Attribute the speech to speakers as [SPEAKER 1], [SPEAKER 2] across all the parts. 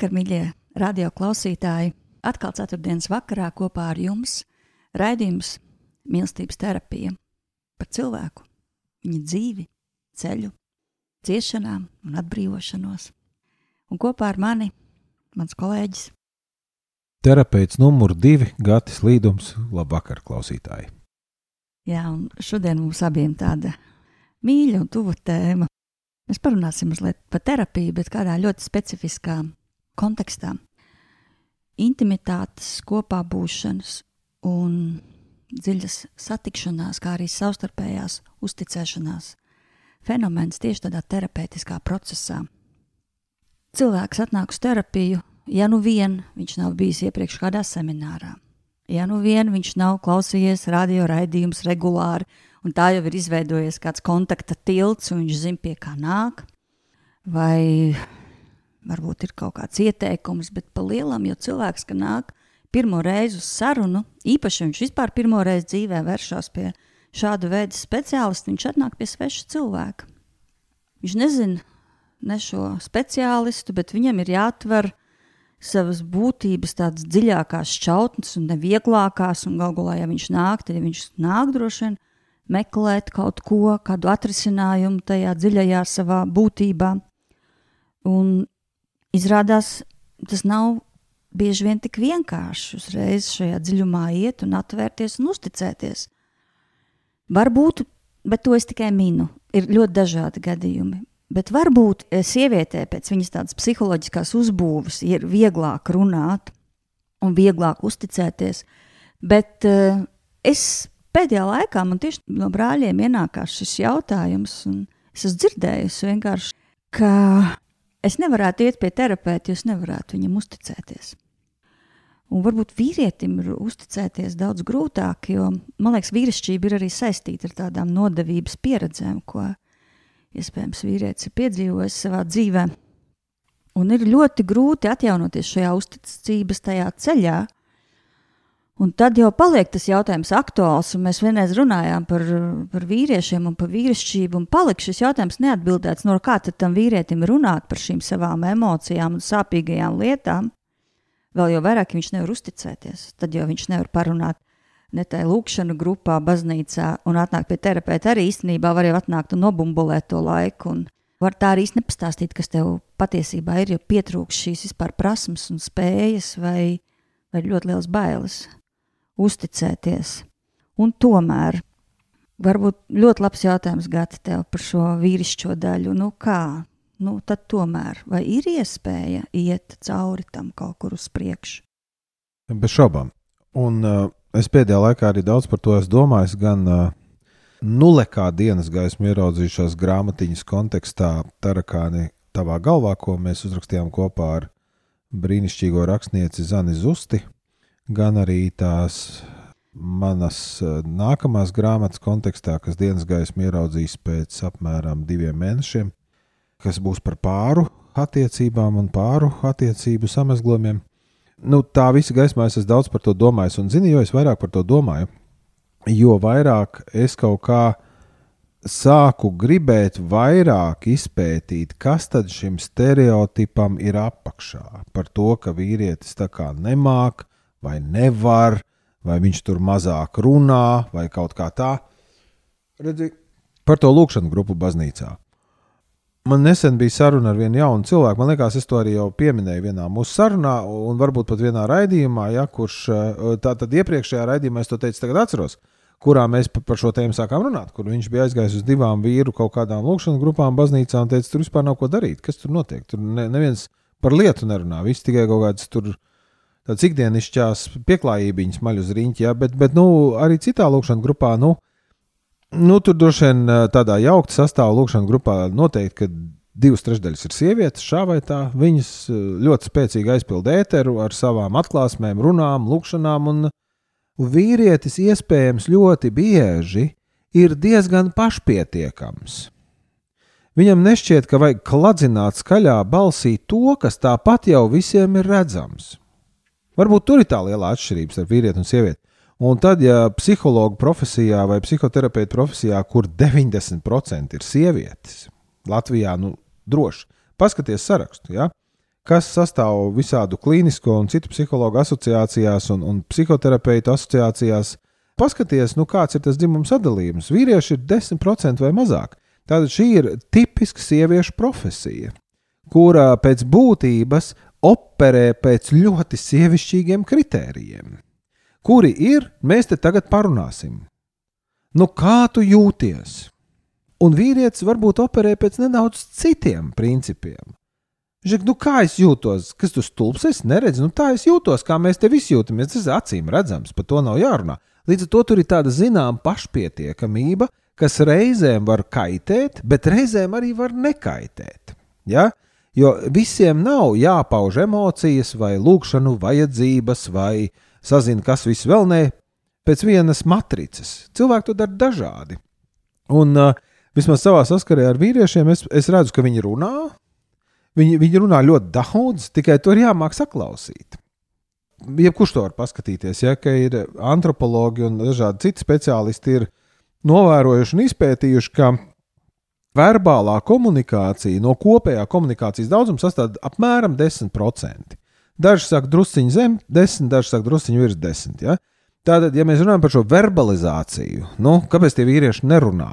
[SPEAKER 1] Labvakar, mīļie radio klausītāji! Atkal ceturtdienas vakarā kopā ar jums raidījums mīlestības terapija par cilvēku, viņa dzīvi, ceļu, ciešanām un atbrīvošanos. Un kopā ar mani mans kolēģis.
[SPEAKER 2] Terapeits numur divi - Gatis Līdums. Labvakar, klausītāji!
[SPEAKER 1] Jā, un šodien mums abiem tāda mīļa un tuva tēma. Mēs parunāsim mazliet par terapiju, bet kādā ļoti specifiskā kontekstā. Intimitātes, kopā būšanas un dziļas satikšanās, kā arī savstarpējās uzticēšanās fenomens tieši tādā terapeitiskā procesā. Cilvēks atnāk uz terapiju, ja nu vien viņš nav bijis iepriekš kādā seminārā, ja nu vien viņš nav klausījies radio raidījumus regulāri, un tā jau ir izveidojies kāds kontakta tilts, un viņš zina, pie kā nāk, vai varbūt ir kaut kāds ieteikums, bet pa lielam, jo cilvēks, ka nāk pirmo reizi uz sarunu, īpaši viņš vispār pirmo reizi dzīvē vēršas pie šāda veida speciālista, viņš atnāk pie sveša cilvēka. Viņš nezina ne šo speciālistu, bet viņam ir jāatver savas būtības tādas dziļākās šķautnes un nevieglākās, un galu galā, ja viņš nāk, tad ja viņš nāk droši vien meklēt kaut ko, kādu atrisinājumu tajā dziļajā savā būtībā. Un Izrādās, tas nav bieži vien tik vienkārši uzreiz šajā dziļumā iet un atvērties un uzticēties. Varbūt, bet to es tikai minu, ir ļoti dažādi gadījumi. Bet varbūt sievietē pēc viņas tādas psiholoģiskās uzbūves ir vieglāk runāt un vieglāk uzticēties. Bet uh, es pēdējā laikā man tieši no brāļiem ienākās šis jautājums, un es esmu dzirdējusi vienkārši, ka Es nevarētu iet pie terapeita, jo es nevarētu viņam uzticēties. Un varbūt vīrietim ir uzticēties daudz grūtāk, jo man liekas, vīrišķība ir arī saistīta ar tādām nodevības pieredzēm, ko iespējams vīrietis ir piedzīvojis savā dzīvē. Un ir ļoti grūti atjaunoties šajā uzticības tajā ceļā, Un tad jau paliek tas jautājums aktuāls, un mēs vienreiz runājām par, par vīriešiem un par vīrišķību, un palika šis jautājums neatbildēts, no kā tad tam vīrietim runāt par šīm savām emocijām un sāpīgajām lietām. Vēl jau vairāk viņš nevar uzticēties, tad jau viņš nevar parunāt ne tajā lūkšanu grupā, baznīcā, un atnākt pie terapeita arī īstenībā var jau atnākt un nobumbulēt to laiku. Un var tā arī nepastāstīt, kas tev patiesībā ir, jo pietrūks šīs vispār prasmes un spējas vai, vai ļoti liels bailes uzticēties. Un tomēr, varbūt ļoti labs jautājums Gata tev par šo vīrišķo daļu. Nu kā? Nu, tad tomēr, vai ir iespēja iet cauri tam kaut kur uz priekšu?
[SPEAKER 2] Bez šaubām. Un uh, es pēdējā laikā arī daudz par to esmu domājis, gan uh, nulekā dienas gaismu ieraudzījušās grāmatiņas kontekstā, Tarakāni, tavā galvā, ko mēs uzrakstījām kopā ar brīnišķīgo rakstnieci Zani Zusti gan arī tās manas eh, nākamās grāmatas kontekstā, kas dienas gaismu ieraudzīs pēc apmēram diviem mēnešiem, kas būs par pāru attiecībām un pāru attiecību samazglojumiem. Nu, tā visa gaismā es esmu daudz par to domājis, un zinu, jo es vairāk par to domāju, jo vairāk es kaut kā sāku gribēt vairāk izpētīt, kas tad šim stereotipam ir apakšā. Par to, ka vīrietis tā kā nemāk, vai nevar, vai viņš tur mazāk runā, vai kaut kā tā. Redzi, par to lūkšanu grupu baznīcā. Man nesen bija saruna ar vienu jaunu cilvēku. Man liekas, es to arī jau pieminēju vienā mūsu sarunā, un varbūt pat vienā raidījumā, ja, kurš tā tad iepriekšējā raidījumā, es to teicu, tagad atceros, kurā mēs par šo tēmu sākām runāt, kur viņš bija aizgājis uz divām vīru kaut kādām lūkšanas grupām baznīcā un teica, tur vispār nav ko darīt. Kas tur notiek? Tur ne, neviens par lietu nerunā, viss tikai kaut kāds tur. Tāds ikdienišķās pieklājības maļus riņķi, ja, bet, bet nu, arī citā lūkšanas grupā, nu, Nu, tur droši vien tādā jaukta sastāvā lūkšanā grupā noteikti, ka divas trešdaļas ir sievietes, šā vai tā. Viņas ļoti spēcīgi aizpilda ēteru ar savām atklāsmēm, runām, lūkšanām, un vīrietis iespējams ļoti bieži ir diezgan pašpietiekams. Viņam nešķiet, ka vajag kladzināt skaļā balsī to, kas tāpat jau visiem ir redzams. Varbūt tur ir tā liela atšķirība starp vīrieti un sievieti. Un tad, ja psihologa profesijā vai psihoterapeita profesijā, kur 90% ir sievietes, Latvijā nu, droši paskaties sarakstu, ja? kas sastāv visādu klīnisko un citu psihologu asociācijās un, un psihoterapeitu asociācijās. Paskaties, nu, kāds ir tas dzimuma sadalījums. Vīrieši ir 10% vai mazāk. Tātad šī ir tipiska sieviešu profesija, kurā pēc būtības operē pēc ļoti sievišķīgiem kritērijiem kuri ir, mēs te tagad parunāsim. Nu, kā tu jūties? Un vīrietis varbūt operē pēc nedaudz citiem principiem. Žek, nu kā es jūtos? Kas tu stulbs? Es neredzu, nu tā es jūtos, kā mēs te visi jūtamies. Tas ir acīm redzams, par to nav jārunā. Līdz ar to tur ir tāda zināmā pašpietiekamība, kas reizēm var kaitēt, bet reizēm arī var nekaitēt. Ja? Jo visiem nav jāpauž emocijas, vai lūkšanu vajadzības, vai sazina, kas viss vēl nē, pēc vienas matricas. Cilvēki to dara dažādi. Un uh, vismaz savā saskarē ar vīriešiem es, es redzu, ka viņi runā. Viņi, viņi runā ļoti daudz, tikai to ir jāmāk saklausīt. Jebkurš to var paskatīties, ja ir antropologi un dažādi citi speciālisti, ir novērojuši un izpētījuši, ka verbālā komunikācija no kopējā komunikācijas daudzuma sastāv apmēram 10%. Daži saka, drusciņš zem, desmit, daži saka, drusciņš virs desmit. Ja? Tātad, ja mēs runājam par šo verbalizāciju, nu, kāpēc tie vīrieši nerunā?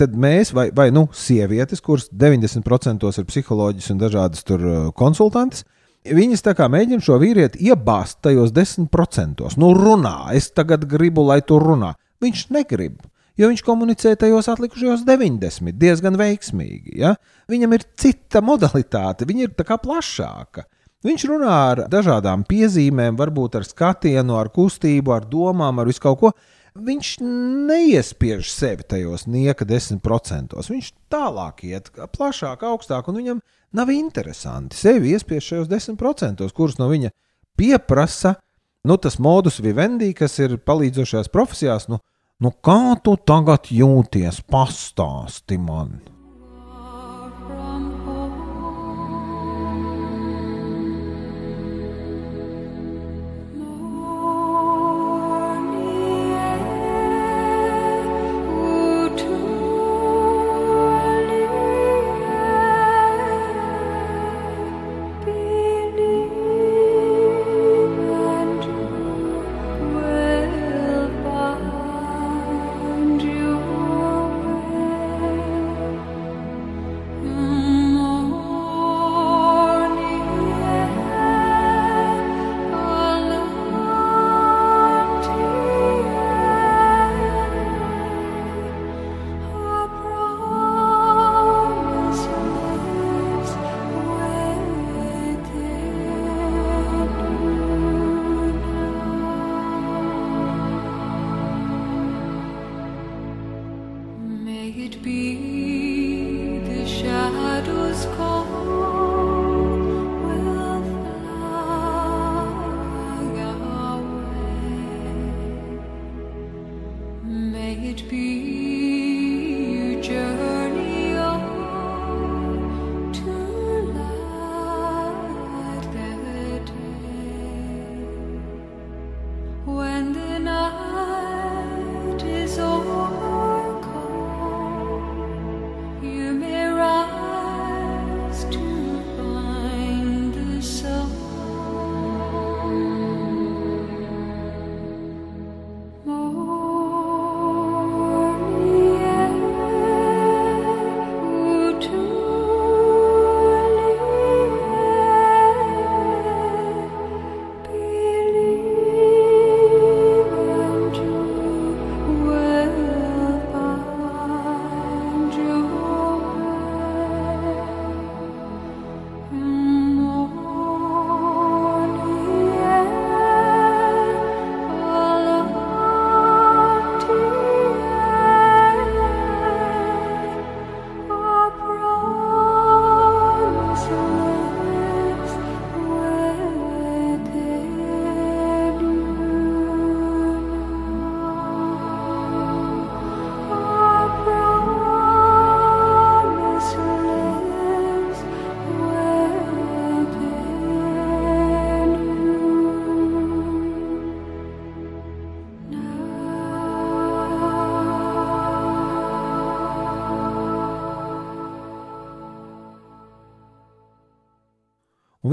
[SPEAKER 2] Tad mēs, vai, vai nu, sievietes, kuras 90% ir psiholoģijas un dažādas tur uh, konsultantes, viņas tā kā mēģina šo vīrieti iebāzt tajos 10%. Nu, runā, es tagad gribu, lai tu runā. Viņš negrib jo viņš komunicē tajos atlikušajos 90 diezgan veiksmīgi. Ja? Viņam ir cita modalitāte, viņa ir tā kā plašāka. Viņš runā ar dažādām piezīmēm, varbūt ar skatienu, ar kustību, ar domām, ar visu kaut ko. Viņš neiespiež sevi tajos nieka desmit procentos. Viņš tālāk iet, plašāk, augstāk, un viņam nav interesanti sevi iespiest šajos desmit procentos, kurus no viņa pieprasa nu, tas modus vivendi, kas ir palīdzošajās profesijās. Nu, nu kā tu tagad jūties? Pastāsti man!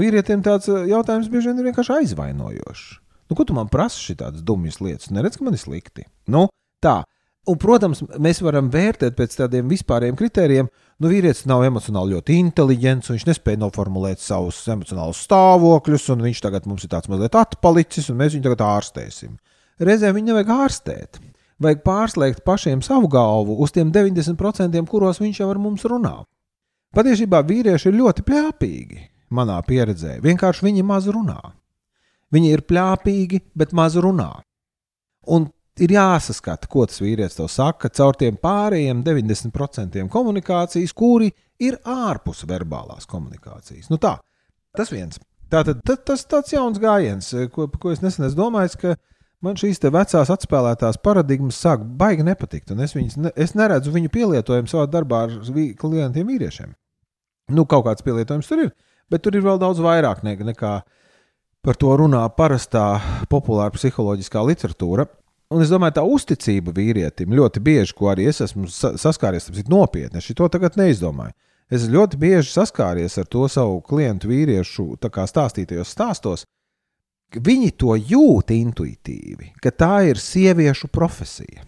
[SPEAKER 2] Un vīrietim tāds uh, jautājums bieži vien ir vienkārši aizvainojošs. Nu, ko tu man prasi šādas dumjas lietas? Neredz, ka man ir slikti. Nu, tā. Un, protams, mēs varam vērtēt pēc tādiem vispāriem kritērijiem. Nu, vīrietis nav emocionāli ļoti inteliģents, viņš nespēja noformulēt savus emocionālus stāvokļus, un viņš tagad mums ir tāds mazliet atpalicis, un mēs viņu tagad ārstēsim. Reizēm viņu nevajag ārstēt. Vajag pārslēgt pašiem savu galvu uz tiem 90%, kuros viņš jau ar mums runā. Patiesībā vīrieši ir ļoti plāpīgi, manā pieredzē. Vienkārši viņi maz runā. Viņi ir plāpīgi, bet maz runā. Un ir jāsaskata, ko tas vīrietis tev saka caur tiem pārējiem 90% komunikācijas, kuri ir ārpus verbālās komunikācijas. Nu tā, tas viens. Tātad tā, tas tāds jauns gājiens, ko, ko es nesen domājis, ka man šīs vecās atspēlētās paradigmas sāk baigi nepatikt, es, viņas, ne, es neredzu viņu pielietojumu savā darbā ar klientiem vīriešiem. Nu, kaut kāds pielietojums tur ir, bet tur ir vēl daudz vairāk ne, nekā par to runā parastā populāra psiholoģiskā literatūra. Un es domāju, tā uzticība vīrietim ļoti bieži, ko arī es esmu saskāries, tas ir nopietni. Es to tagad neizdomāju. Es ļoti bieži saskāries ar to savu klientu vīriešu stāstītajos stāstos. Viņi to jūt intuitīvi, ka tā ir sieviešu profesija.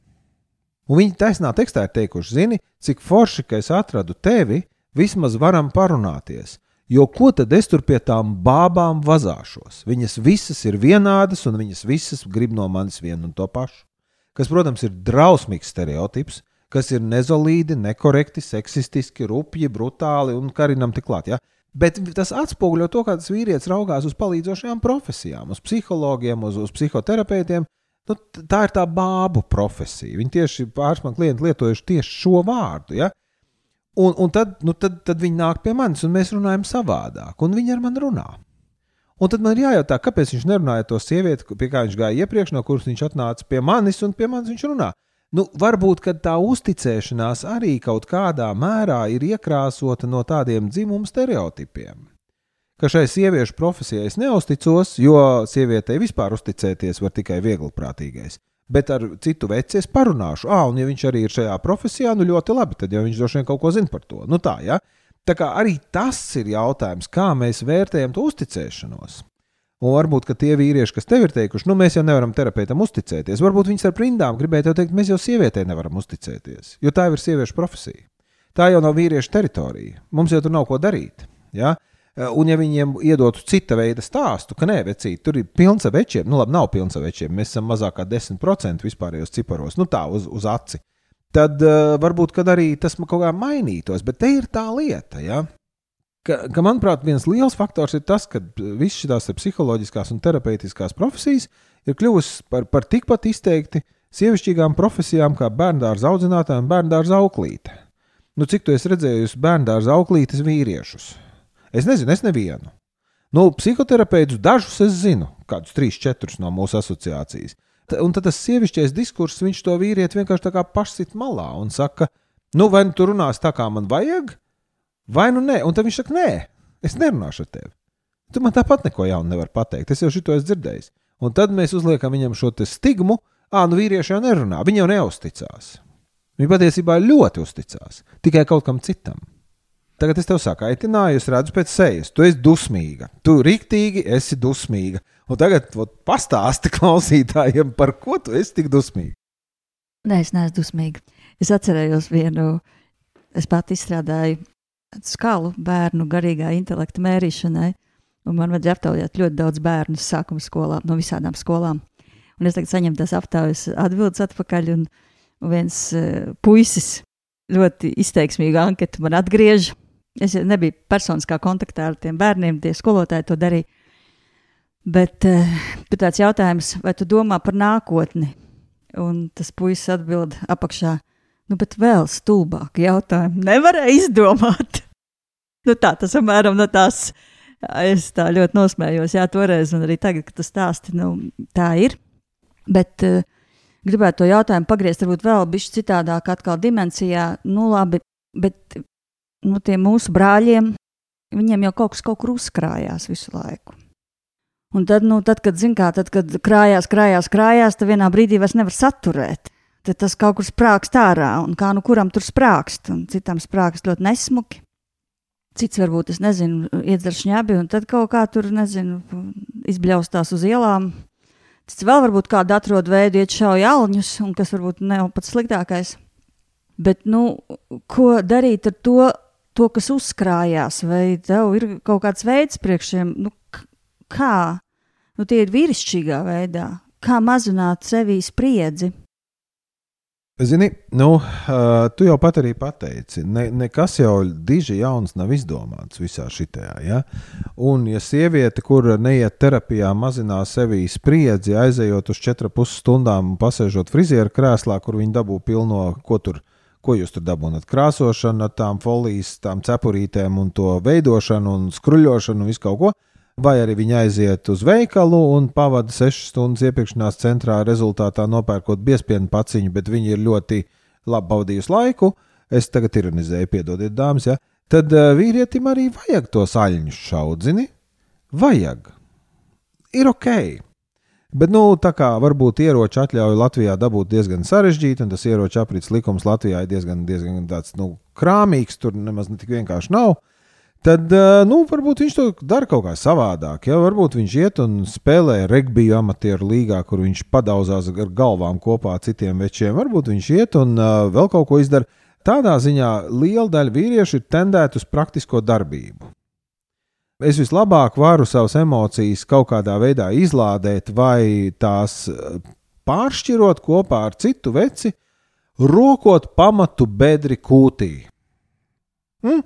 [SPEAKER 2] Un viņi taisnā tekstā ir teikuši, zini, cik forši, ka es atradu tevi, vismaz varam parunāties. Jo ko tad es tur pie tām bābām vazāšos? Viņas visas ir vienādas, un viņas visas grib no manis vienu un to pašu. Kas, protams, ir drausmīgs stereotips, kas ir nezolīdi, nekorekti, seksistiski, rupji, brutāli un karinam tik klāt. Ja? Bet tas atspoguļo to, kā tas vīrietis raugās uz palīdzošajām profesijām, uz psihologiem, uz, uz psihoterapeitiem. Nu, tā ir tā bābu profesija. Viņi tieši pāris man klienti lietojuši tieši šo vārdu. Ja? Un, un tad, nu, tad, tad viņi nāk pie manis, un mēs runājam savādāk, un viņi ar mani runā. Un tad man ir jājautā, kāpēc viņš nerunāja to sievieti, pie kā viņš gāja iepriekš, no kuras viņš atnāca pie manis, un pie manis viņš runā. Nu, varbūt tā uzticēšanās arī kaut kādā mērā ir iekrāsota no tādiem dzimumu stereotipiem. Ka šai sieviešu profesijai es neusticos, jo sievietei vispār uzticēties var tikai viegliprātīgais bet ar citu veci es parunāšu. Ah, un ja viņš arī ir šajā profesijā, nu ļoti labi, tad jau viņš droši vien kaut ko zina par to. Nu tā, ja? tā kā arī tas ir jautājums, kā mēs vērtējam to uzticēšanos. Un varbūt tie vīrieši, kas tev ir teikuši, nu mēs jau nevaram terapeitam uzticēties, varbūt viņi ar rindām gribēja te teikt, mēs jau sievietei nevaram uzticēties, jo tā jau ir sieviešu profesija. Tā jau nav vīriešu teritorija. Mums jau tur nav ko darīt. Ja? Uh, un, ja viņiem iedotu cita veida stāstu, ka nē, vecīt, tur ir pilns ar večiem, nu labi, nav pilns ar večiem, mēs esam mazāk kā 10% vispārējos ciparos, nu tā uz, uz aci. Tad uh, varbūt arī tas kaut kā mainītos, bet te ir tā lieta. Ja? Ka, ka, manuprāt, viens liels faktors ir tas, ka visas šīs psiholoģiskās un terapeitiskās profesijas ir kļuvusi par, par tikpat izteikti sievišķīgām profesijām kā bērngārza audzinātāja un bērngārza auklīte. Nu, cik tu esi redzējusi bērngārza auklītes vīriešus? Es nezinu, es nevienu. Nu, psihoterapeitus dažus es zinu, kādus trīs, četrus no mūsu asociācijas. Un tad tas sievišķais diskurss, viņš to vīrieti vienkārši tā kā pašsit malā un saka, nu, vai nu tu runāsi tā, kā man vajag, vai nu nē. Un tad viņš saka, nē, es nerunāšu ar tevi. Tu man tāpat neko jaunu nevari pateikt. Es jau šito esmu dzirdējis. Un tad mēs uzliekam viņam šo stigmu, ah, nu vīrieši jau nerunā, viņi jau neusticās. Viņi patiesībā ļoti uzticās tikai kaut kam citam. Tagad es tev saku, aitināju, es redzu pēc sejas. Tu esi dusmīga. Tu rīktīgi esi dusmīga. Un tagad pastāsti klausītājiem, par ko tu esi tik dusmīga.
[SPEAKER 1] Nē, es neesmu dusmīga. Es atcerējos vienu, es pat izstrādāju skalu bērnu garīgā intelekta mērīšanai. Un man vajadzēja aptaujāt ļoti daudz bērnu sākuma skolām, no visām skolām. Un es tagad saņemu tās aptaujas atbildes atpakaļ. Un viens uh, puisis ļoti izteiksmīgu anketu man atgriež. Es nebiju personiskā kontaktā ar tiem bērniem, tie skolotāji to darīja. Bet uh, tāds jautājums, vai tu domā par nākotni? Un tas puisis atbild apakšā, nu, bet vēl stulbāk jautājumu nevarēja izdomāt. nu, tā tas apmēram no tās. Es tā ļoti nosmējos, jā, toreiz, un arī tagad, kad tas stāsti, nu, tā ir. Bet uh, gribētu to jautājumu pagriezt, varbūt vēl bišķi citādāk, atkal dimensijā. Nu, labi, bet nu, tiem mūsu brāļiem, viņiem jau kaut kas kaut kur uzkrājās visu laiku. Un tad, nu, tad kad, kā, tad, kad krājās, krājās, krājās, tad vienā brīdī vairs nevar saturēt. Tad tas kaut kur sprāgst ārā, un kā nu kuram tur sprāgst, un citam sprāgst ļoti nesmuki. Cits varbūt, es nezinu, iedzer šņabi un tad kaut kā tur, nezinu, izbļaustās uz ielām. Cits vēl varbūt kādu atrod veidu, iet šauja alņus, un kas varbūt nav pats sliktākais. Bet, nu, ko darīt ar to, to kas uzkrājās, vai tev ir kaut kāds veids priekšiem, nu, kā? Nu, tie ir vīrišķīgā veidā, kā mazināt sevī spriedzi.
[SPEAKER 2] Zini, nu, tu jau pat arī pateici, ne, nekas jau diži jauns nav izdomāts visā šitajā. Ja? Un, ja sieviete, kur neiet terapijā, mazinās sevī spriedzi, aizejot uz 4,5 stundām un pasēžot frizieru krēslā, kur viņi dabū pilno, ko tur, ko jūs tur dabūnat, krāsošanu, tām folijas, tām cepurītēm un to veidošanu un skruļošanu un visu kaut ko vai arī viņi aiziet uz veikalu un pavada 6 stundas iepirkšanās centrā, rezultātā nopērkot biespienu paciņu, bet viņi ir ļoti labi baudījusi laiku. Es tagad ironizēju, piedodiet, dāmas, ja? tad uh, vīrietim arī vajag tos aļņus šaudzini. Vajag. Ir ok. Bet, nu, tā kā varbūt ieroču atļauju Latvijā dabūt diezgan sarežģīti, un tas ieroču aprits likums Latvijā ir diezgan, diezgan tāds, nu, krāmīgs, tur nemaz ne tik vienkārši nav. Tad eh, nu, varbūt viņš to dara kaut kā savādāk. Ja? Varbūt viņš iet un spēlē regbiju amatieru līgā, kur viņš padauzās ar galvām kopā ar citiem večiem. Varbūt viņš iet un uh, vēl kaut ko izdara. Tādā ziņā liela daļa vīriešu ir tendēta uz praktisko darbību. Es vislabāk varu savas emocijas kaut kādā veidā izlādēt, vai tās eh, pāršķirot kopā ar citu veci, rokot pamatu bedri kūtī. Mm?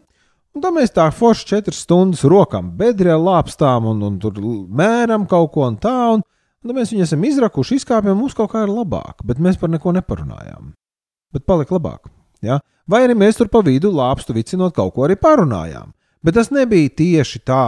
[SPEAKER 2] Un tad mēs tā forši četras stundas rokām bedrē lāpstām un, un tur mēram kaut ko un tā. Un, un tad mēs viņu esam izrakuši, izkāpjam, mums kaut kā ir labāk, bet mēs par neko neparunājām. Bet palika labāk. Ja? Vai arī mēs tur pa vidu lāpstu vicinot kaut ko arī parunājām. Bet tas nebija tieši tā,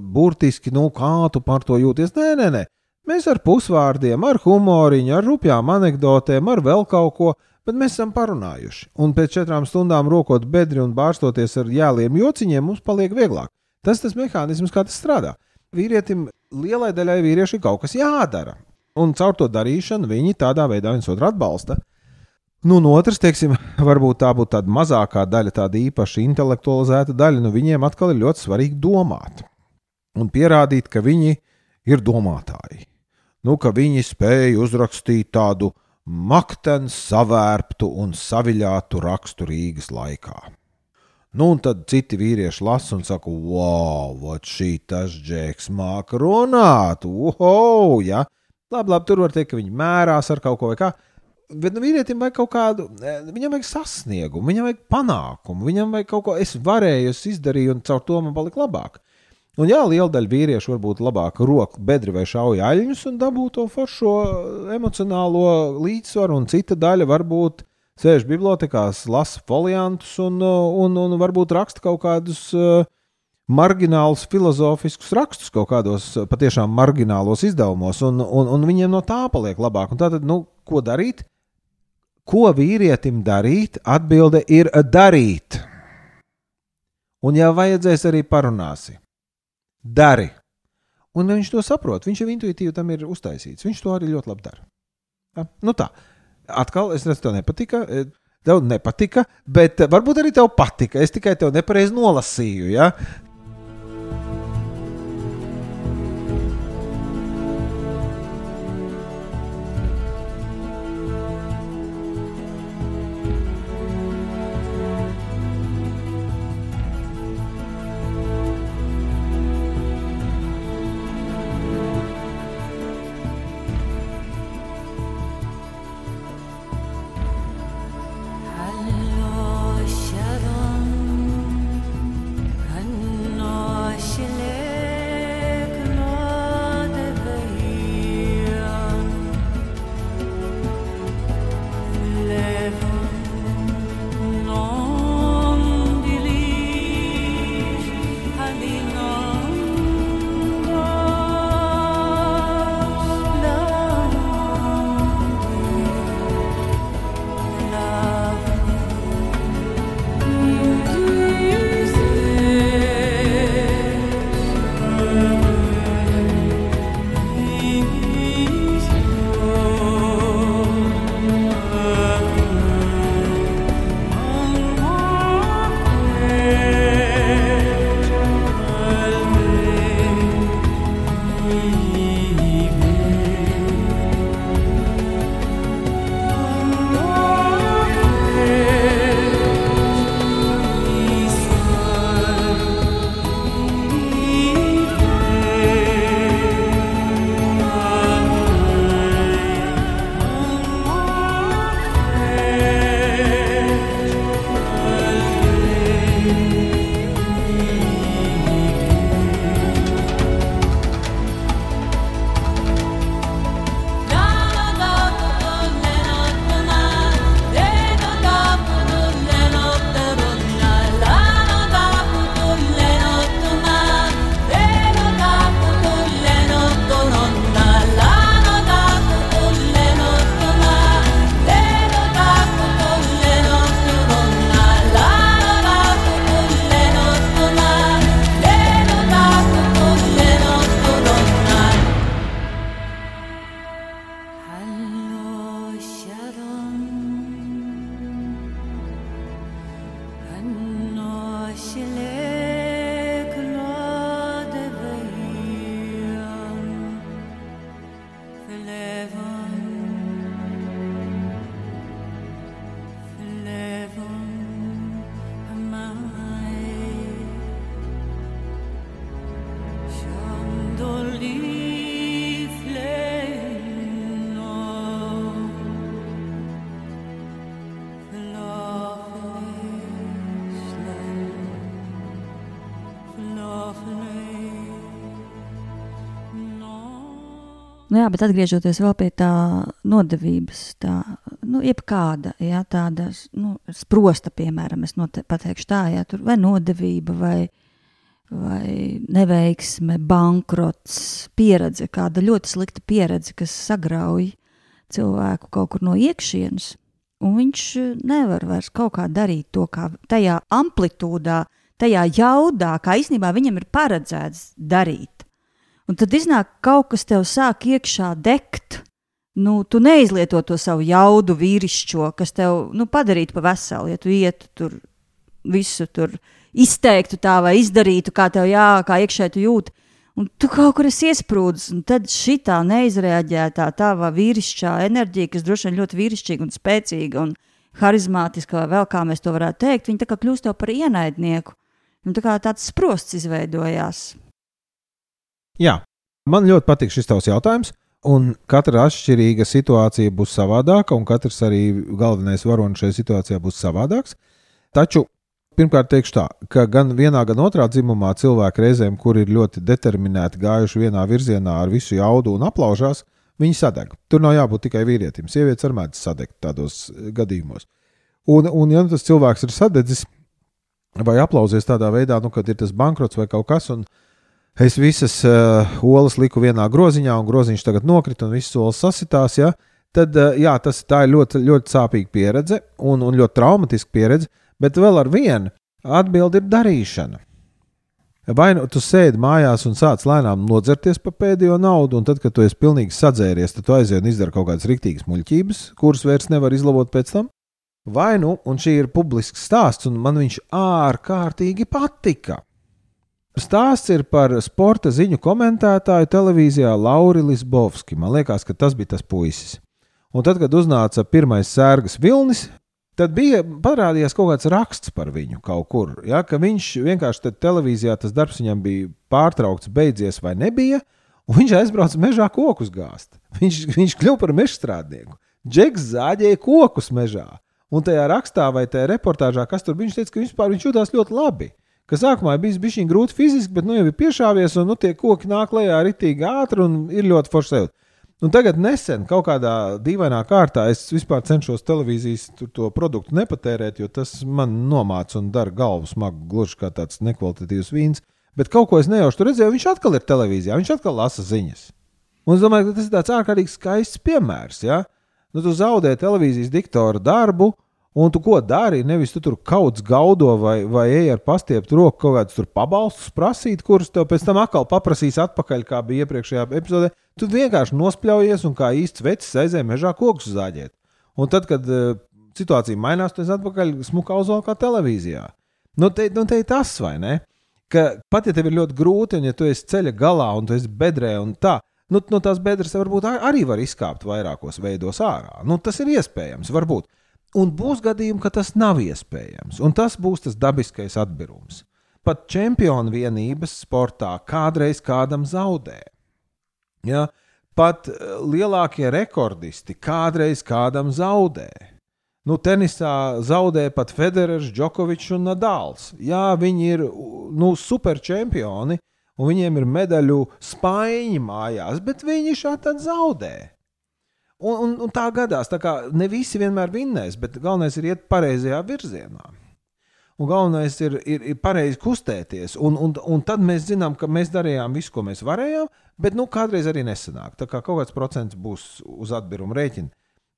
[SPEAKER 2] burtiski, nu, kā tu par to jūties. Nē, nē, nē. Mēs ar pusvārdiem, ar humoriņu, ar rupjām anekdotēm, ar vēl kaut ko Bet mēs esam parunājuši, un pēc četrām stundām rokot bedri un bārstoties ar jāliem jociņiem, mums paliek vieglāk. Tas tas mehānisms, kā tas strādā. Vīrietim, lielai daļai vīriešu ir kaut kas jādara, un caur to darīšanu viņi tādā veidā viens otru atbalsta. Nu, un otrs, teiksim, varbūt tā būtu tāda mazākā daļa, tāda īpaši intelektualizēta daļa, nu viņiem atkal ir ļoti svarīgi domāt un pierādīt, ka viņi ir domātāji. Nu, ka viņi spēj uzrakstīt tādu maktens, savērptu un saviļātu rakstu Rīgas laikā. Nu, un tad citi vīrieši lasa un saka, wow, šī tas džeks māca runāt, wow, ja. Labi, labi, tur var teikt, ka viņi mērās ar kaut ko vai kā. Bet nu, vīrietim vajag kaut kādu, e, viņam vajag sasniegumu, viņam vajag panākumu, viņam vajag kaut ko, es varēju, es izdarīju, un caur to man palika labāk. Un jā, liela daļa vīriešu varbūt labāk roka bedri vai šauja aļņus un dabū to foršo emocionālo līdzsvaru, un cita daļa varbūt sēž bibliotekās, lasa foliantus un, un, un varbūt raksta kaut kādus marginālus filozofiskus rakstus kaut kādos patiešām marginālos izdevumos, un, un, un viņiem no tā paliek labāk. Un tātad, nu, ko darīt? Ko vīrietim darīt? Atbilde ir darīt. Un, ja vajadzēs, arī parunāsim dari. Un viņš to saprot, viņš jau intuitīvi tam ir uztaisīts. Viņš to arī ļoti labi dara. Ja? Nu tā, atkal es redzu, tev nepatika. E, tev nepatika, bet varbūt arī tev patika. Es tikai tev nepareizi nolasīju. Ja?
[SPEAKER 1] Nu, jā, bet atgriežoties pie tā nodevības, tā, nu, jebkāda, jā, tāda, nu, sprosta, piemēram, es pateikšu tā, jā, tur vai nodevība, vai, vai neveiksme, bankrots, pieredze, kāda ļoti slikta pieredze, kas sagrauj cilvēku kaut kur no iekšienes, un viņš nevar vairs kaut kā darīt to, kā tajā amplitūdā, tajā jaudā, kā īstenībā viņam ir paredzēts darīt. Un tad iznāk kaut kas tev sāk iekšā degt. Nu, tu neizlieto to savu jaudu vīrišķo, kas tev nu, padarītu pa veselu, ja tu ietu tur visu tur izteiktu tā vai izdarītu, kā tev jā, kā iekšē tu jūti. Un tu kaut kur esi iesprūdis, un tad šī tā neizreaģētā tava vīrišķā enerģija, kas droši vien ļoti vīrišķīga un spēcīga un harizmātiska, vai vēl kā mēs to varētu teikt, viņa tā kā kļūst par ienaidnieku. Un tā kā tāds sprosts izveidojās.
[SPEAKER 2] Jā, man ļoti patīk šis tavs jautājums. Un katra atšķirīga situācija būs savādāka, un katrs arī galvenais varonis šajā situācijā būs savādāks. Taču pirmkārt teikšu tā, ka gan vienā, gan otrā dzimumā cilvēki reizēm, kur ir ļoti determinēti gājuši vienā virzienā ar visu jaudu un aplaužās, viņi sadeg. Tur nav jābūt tikai vīrietim. Sievietes ar mēdz sadegt tādos gadījumos. Un, un ja tas cilvēks ir sadedzis vai aplausies tādā veidā, nu, kad ir tas bankrots vai kaut kas, un, Es visas uh, olas liku vienā groziņā, un groziņš tagad nokrita, un visas olas sasitās. Ja? Tad uh, jā, tas ir ļoti, ļoti sāpīga pieredze un, un ļoti traumatiska pieredze, bet vēl ar vienu atbildi ir darīšana. Vai nu tu sēdi mājās un sāc lēnām nodzerties pa pēdējo naudu, un tad, kad tu esi pilnīgi sadzēries, tad tu aizies un izdari kaut kādas rīktīgas muļķības, kuras vairs nevar izlabot pēc tam. Vai nu, un šī ir publisks stāsts, un man viņš ārkārtīgi patika. Stāsts ir par sporta ziņu komentētāju televīzijā Lauri Lisbovski. Man liekas, ka tas bija tas puisis. Un tad, kad uznāca pirmais sērgas vilnis, tad bija parādījies kaut kāds raksts par viņu kaut kur. Ja, ka viņš vienkārši televīzijā tas darbs viņam bija pārtraukts, beidzies vai nebija, un viņš aizbrauca mežā kokus gāzt. Viņš, viņš kļuva par mežstrādnieku. Džeks zāģēja kokus mežā. Un tajā rakstā vai tajā reportāžā, kas tur bija, viņš teica, ka vispār viņš jutās ļoti labi ka sākumā bija bijis grūti fiziski, bet nu jau ir piešāvies, un nu, tie koki nāk lejā ritīgi ātri un ir ļoti forši sajūta. Un tagad nesen, kaut kādā dīvainā kārtā, es vispār cenšos televīzijas to produktu nepatērēt, jo tas man nomāca un dara galvu smagu, gluži kā tāds nekvalitatīvs vīns. Bet kaut ko es nejauši redzēju, viņš atkal ir televīzijā, viņš atkal lasa ziņas. Un es domāju, ka tas ir tāds ārkārtīgi skaists piemērs. Ja? Nu, tu zaudē televīzijas diktora darbu, Un tu ko dari? Nevis tu tur kaut kā gaudo vai, vai ej ar pastieptu roku kaut kādus pabalstus prasīt, kurus tev pēc tam atkal paprasīs atpakaļ, kā bija iepriekšējā epizodē. Tu vienkārši nospļaujies un kā īsts vecs aizēji mežā kokus zāģēt. Un tad, kad uh, situācija mainās, tu esi atpakaļ smukā uzvalkā televīzijā. Nu, te, nu, te ir tas, vai ne? Ka pat ja tev ir ļoti grūti, un ja tu esi ceļa galā un tu esi bedrē un tā, nu, no tās bedres varbūt arī var izkāpt vairākos veidos ārā. Nu, tas ir iespējams, varbūt. Un būs gadījumi, ka tas nav iespējams, un tas būs tas dabiskais atbirums. Pat čempionu vienības sportā kādreiz kādam zaudē. Ja? Pat eh, lielākie rekordisti kādreiz kādam zaudē. Nu, tenisā zaudē pat Federers, Džokovičs un Nadals. Jā, viņi ir nu, superčempioni, un viņiem ir medaļu spaiņi mājās, bet viņi šādi zaudē. Un, un, un tā gadās, tā kā ne visi vienmēr vinnēs, bet galvenais ir iet pareizajā virzienā. Un galvenais ir, ir, ir pareizi kustēties. Un, un, un tad mēs zinām, ka mēs darījām visu, ko mēs varējām, bet nu, kādreiz arī nesanāk. Tā kā kaut kāds procents būs uz atbirumu rēķina.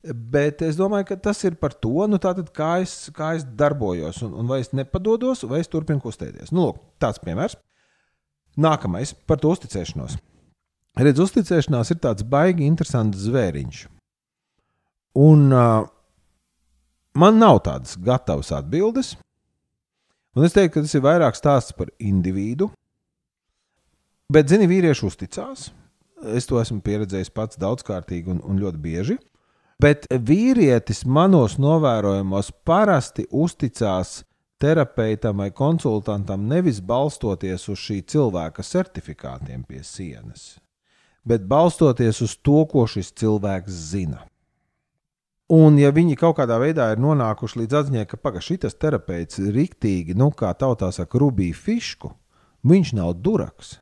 [SPEAKER 2] Bet es domāju, ka tas ir par to, nu, tātad, kā, es, kā es darbojos, un, un vai es nepadodos, vai es turpinu kustēties. Nu, lūk, tāds piemērs. Nākamais par to uzticēšanos. Redz, uzticēšanās ir tāds baigi interesants zvēriņš. Un uh, man nav tādas gatavas atbildes. Un es teiktu, ka tas ir vairāk stāsts par individu. Bet, zini, vīrieši uzticās. Es to esmu pieredzējis pats daudzkārtīgi un, un ļoti bieži. Bet vīrietis manos novērojumos parasti uzticās terapeitam vai konsultantam nevis balstoties uz šī cilvēka certifikātiem pie sienas, bet balstoties uz to, ko šis cilvēks zina. Un, ja viņi kaut kādā veidā ir nonākuši līdz atziņai, ka pagaidi šis terapeits ir rīktīgi, nu, kā tautā saka, rubīja fišku, viņš nav duraks.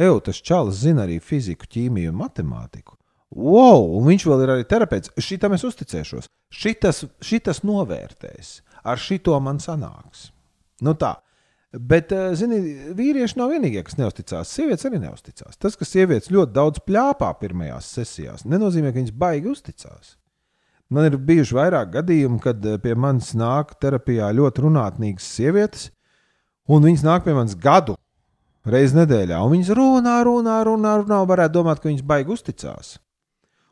[SPEAKER 2] Eju, tas čalis zina arī fiziku, ķīmiju un matemātiku. wow, un viņš vēl ir arī terapeits. Šitam es uzticēšos. Šitas, šitas novērtēs. Ar šito man sanāks. Nu tā. Bet, eh, zini, vīrieši nav vienīgie, kas neusticās. Sievietes arī neusticās. Tas, ka sievietes ļoti daudz plāpā pirmajās sesijās, nenozīmē, ka viņas baigi uzticās. Man ir bijuši vairāk gadījumu, kad eh, pie manis nāk terapijā ļoti runātnīgas sievietes, un viņas nāk pie manis gadu reizes nedēļā, un viņas runā, runā, runā, runā, un varētu domāt, ka viņas baigi uzticās.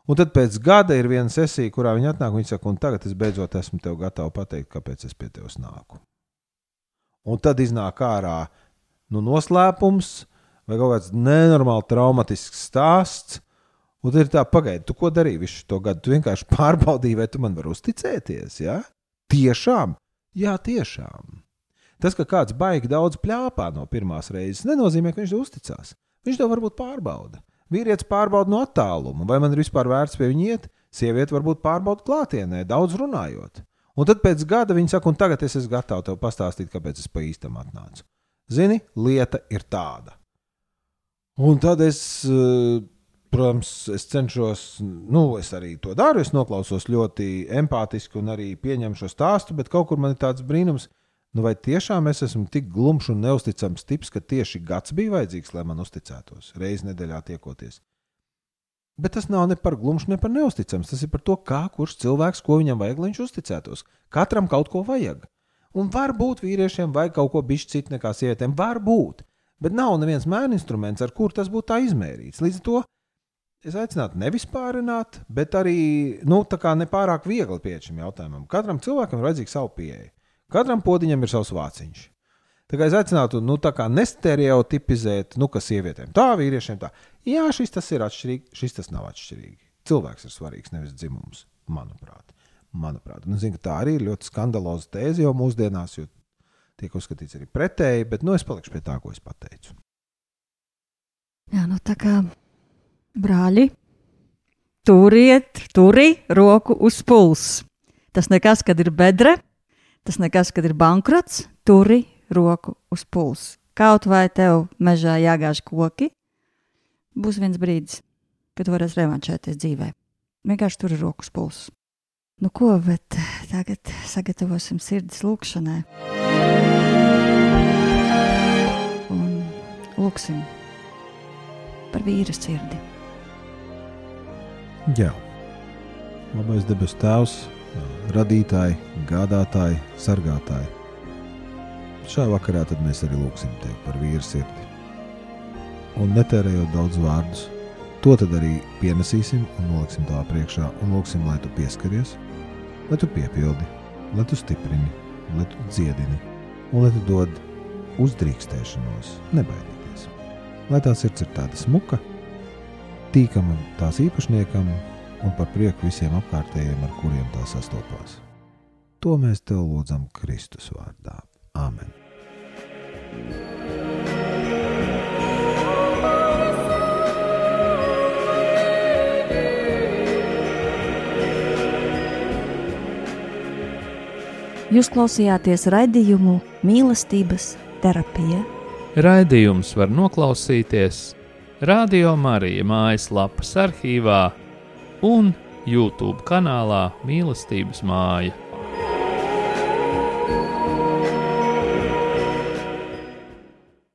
[SPEAKER 2] Un tad pēc gada ir viena sesija, kurā viņi atnāk un viņi saka, un tagad es beidzot esmu tev gatavs pateikt, kāpēc es pie tevis nāku. Un tad iznāk ārā nu, noslēpums vai kaut kāds nenormāli traumatisks stāsts. Un tad ir tā, pagaidi, tu ko darīji visu šo gadu? Tu vienkārši pārbaudīji, vai tu man vari uzticēties. Ja? Tiešām, jā, tiešām. Tas, ka kāds baigi daudz plāpā no pirmās reizes, nenozīmē, ka viņš to uzticās. Viņš to varbūt pārbauda. Vīrietis pārbauda no attāluma, vai man ir vispār vērts pie viņa iet. Sieviete varbūt pārbauda klātienē, daudz runājot. Un tad pēc gada viņa saka, un tagad es esmu gatava tev pastāstīt, kāpēc es pa īstam atnācu. Zini, lieta ir tāda. Un tad es, eh, protams, es cenšos, nu, es arī to daru. Es noklausos ļoti empātiski un arī pieņemu šo stāstu, bet kaut kur man ir tāds brīnums, Nu, vai tiešām es esmu tik glumšs un neusticams tips, ka tieši gads bija vajadzīgs, lai man uzticētos, reizes nedēļā tiekoties? Bet tas nav ne par glumšu, ne par neusticams. Tas ir par to, kā kurš cilvēks, ko viņam vajag, lai viņš uzticētos. Katram kaut ko vajag. Un varbūt vīriešiem vajag kaut ko bišķi citu nekā sievietēm. Varbūt. Bet nav neviens mēnesis instruments, ar kur tas būtu tā izmērīts. Līdz ar to es aicinātu nevis pārināt, bet arī nu, nepārāk viegli pieeja šim jautājumam. Katram cilvēkam ir vajadzīga savu pieeja. Katram podiņam ir savs vāciņš. Tā kā es aicinātu, nu, tā kā nestereotipizēt, nu, kas sievietēm tā, vīriešiem tā. Jā, šis tas ir atšķirīgi, šis tas nav atšķirīgi. Cilvēks ir svarīgs, nevis dzimums, manuprāt. manuprāt. Zinu, ka tā arī ir ļoti skandaloza tēze jau mūsdienās, jo tiek uzskatīts arī pretēji, bet nu, es palikšu pie tā, ko es pateicu.
[SPEAKER 1] Jā, nu tā kā brāļi, turiet, turi roku uz pulsa. Tas nekas, kad ir bedre, Tas nekas, kad ir bankrots, turi roku uz pulsa. Kaut vai tev mežā jāgāž koki, būs viens brīdis, kad tu varēsi revanšēties dzīvē. Vienkārši tur ir rokas pulss. Nu, ko, bet tagad sagatavosim sirds lūkšanai. Un lūksim par vīra sirdi.
[SPEAKER 2] Jā, labais debes Tēvs radītāji, gādātāji, sargātāji. Šajā vakarā mēs arī lūgsim tevi par vīru sirdi. Un netērējot daudz vārdus, to arī pienesīsim un noliksim tā priekšā un lūgsim, lai tu pieskaries, lai tu piepildi, lai tu stiprini, lai tu dziedini un lai tu dod uzdrīkstēšanos, nebaidīties. Lai tā sirds ir tāda smuka, tīkama tās īpašniekam, un par prieku visiem apkārtējiem, ar kuriem tā sastopās. To mēs tev lūdzam Kristus vārdā. Āmen!
[SPEAKER 1] Jūs klausījāties raidījumu mīlestības terapija.
[SPEAKER 3] Raidījums var noklausīties Radio Marija mājaslapas arhīvā un YouTube kanālā Mīlestības māja.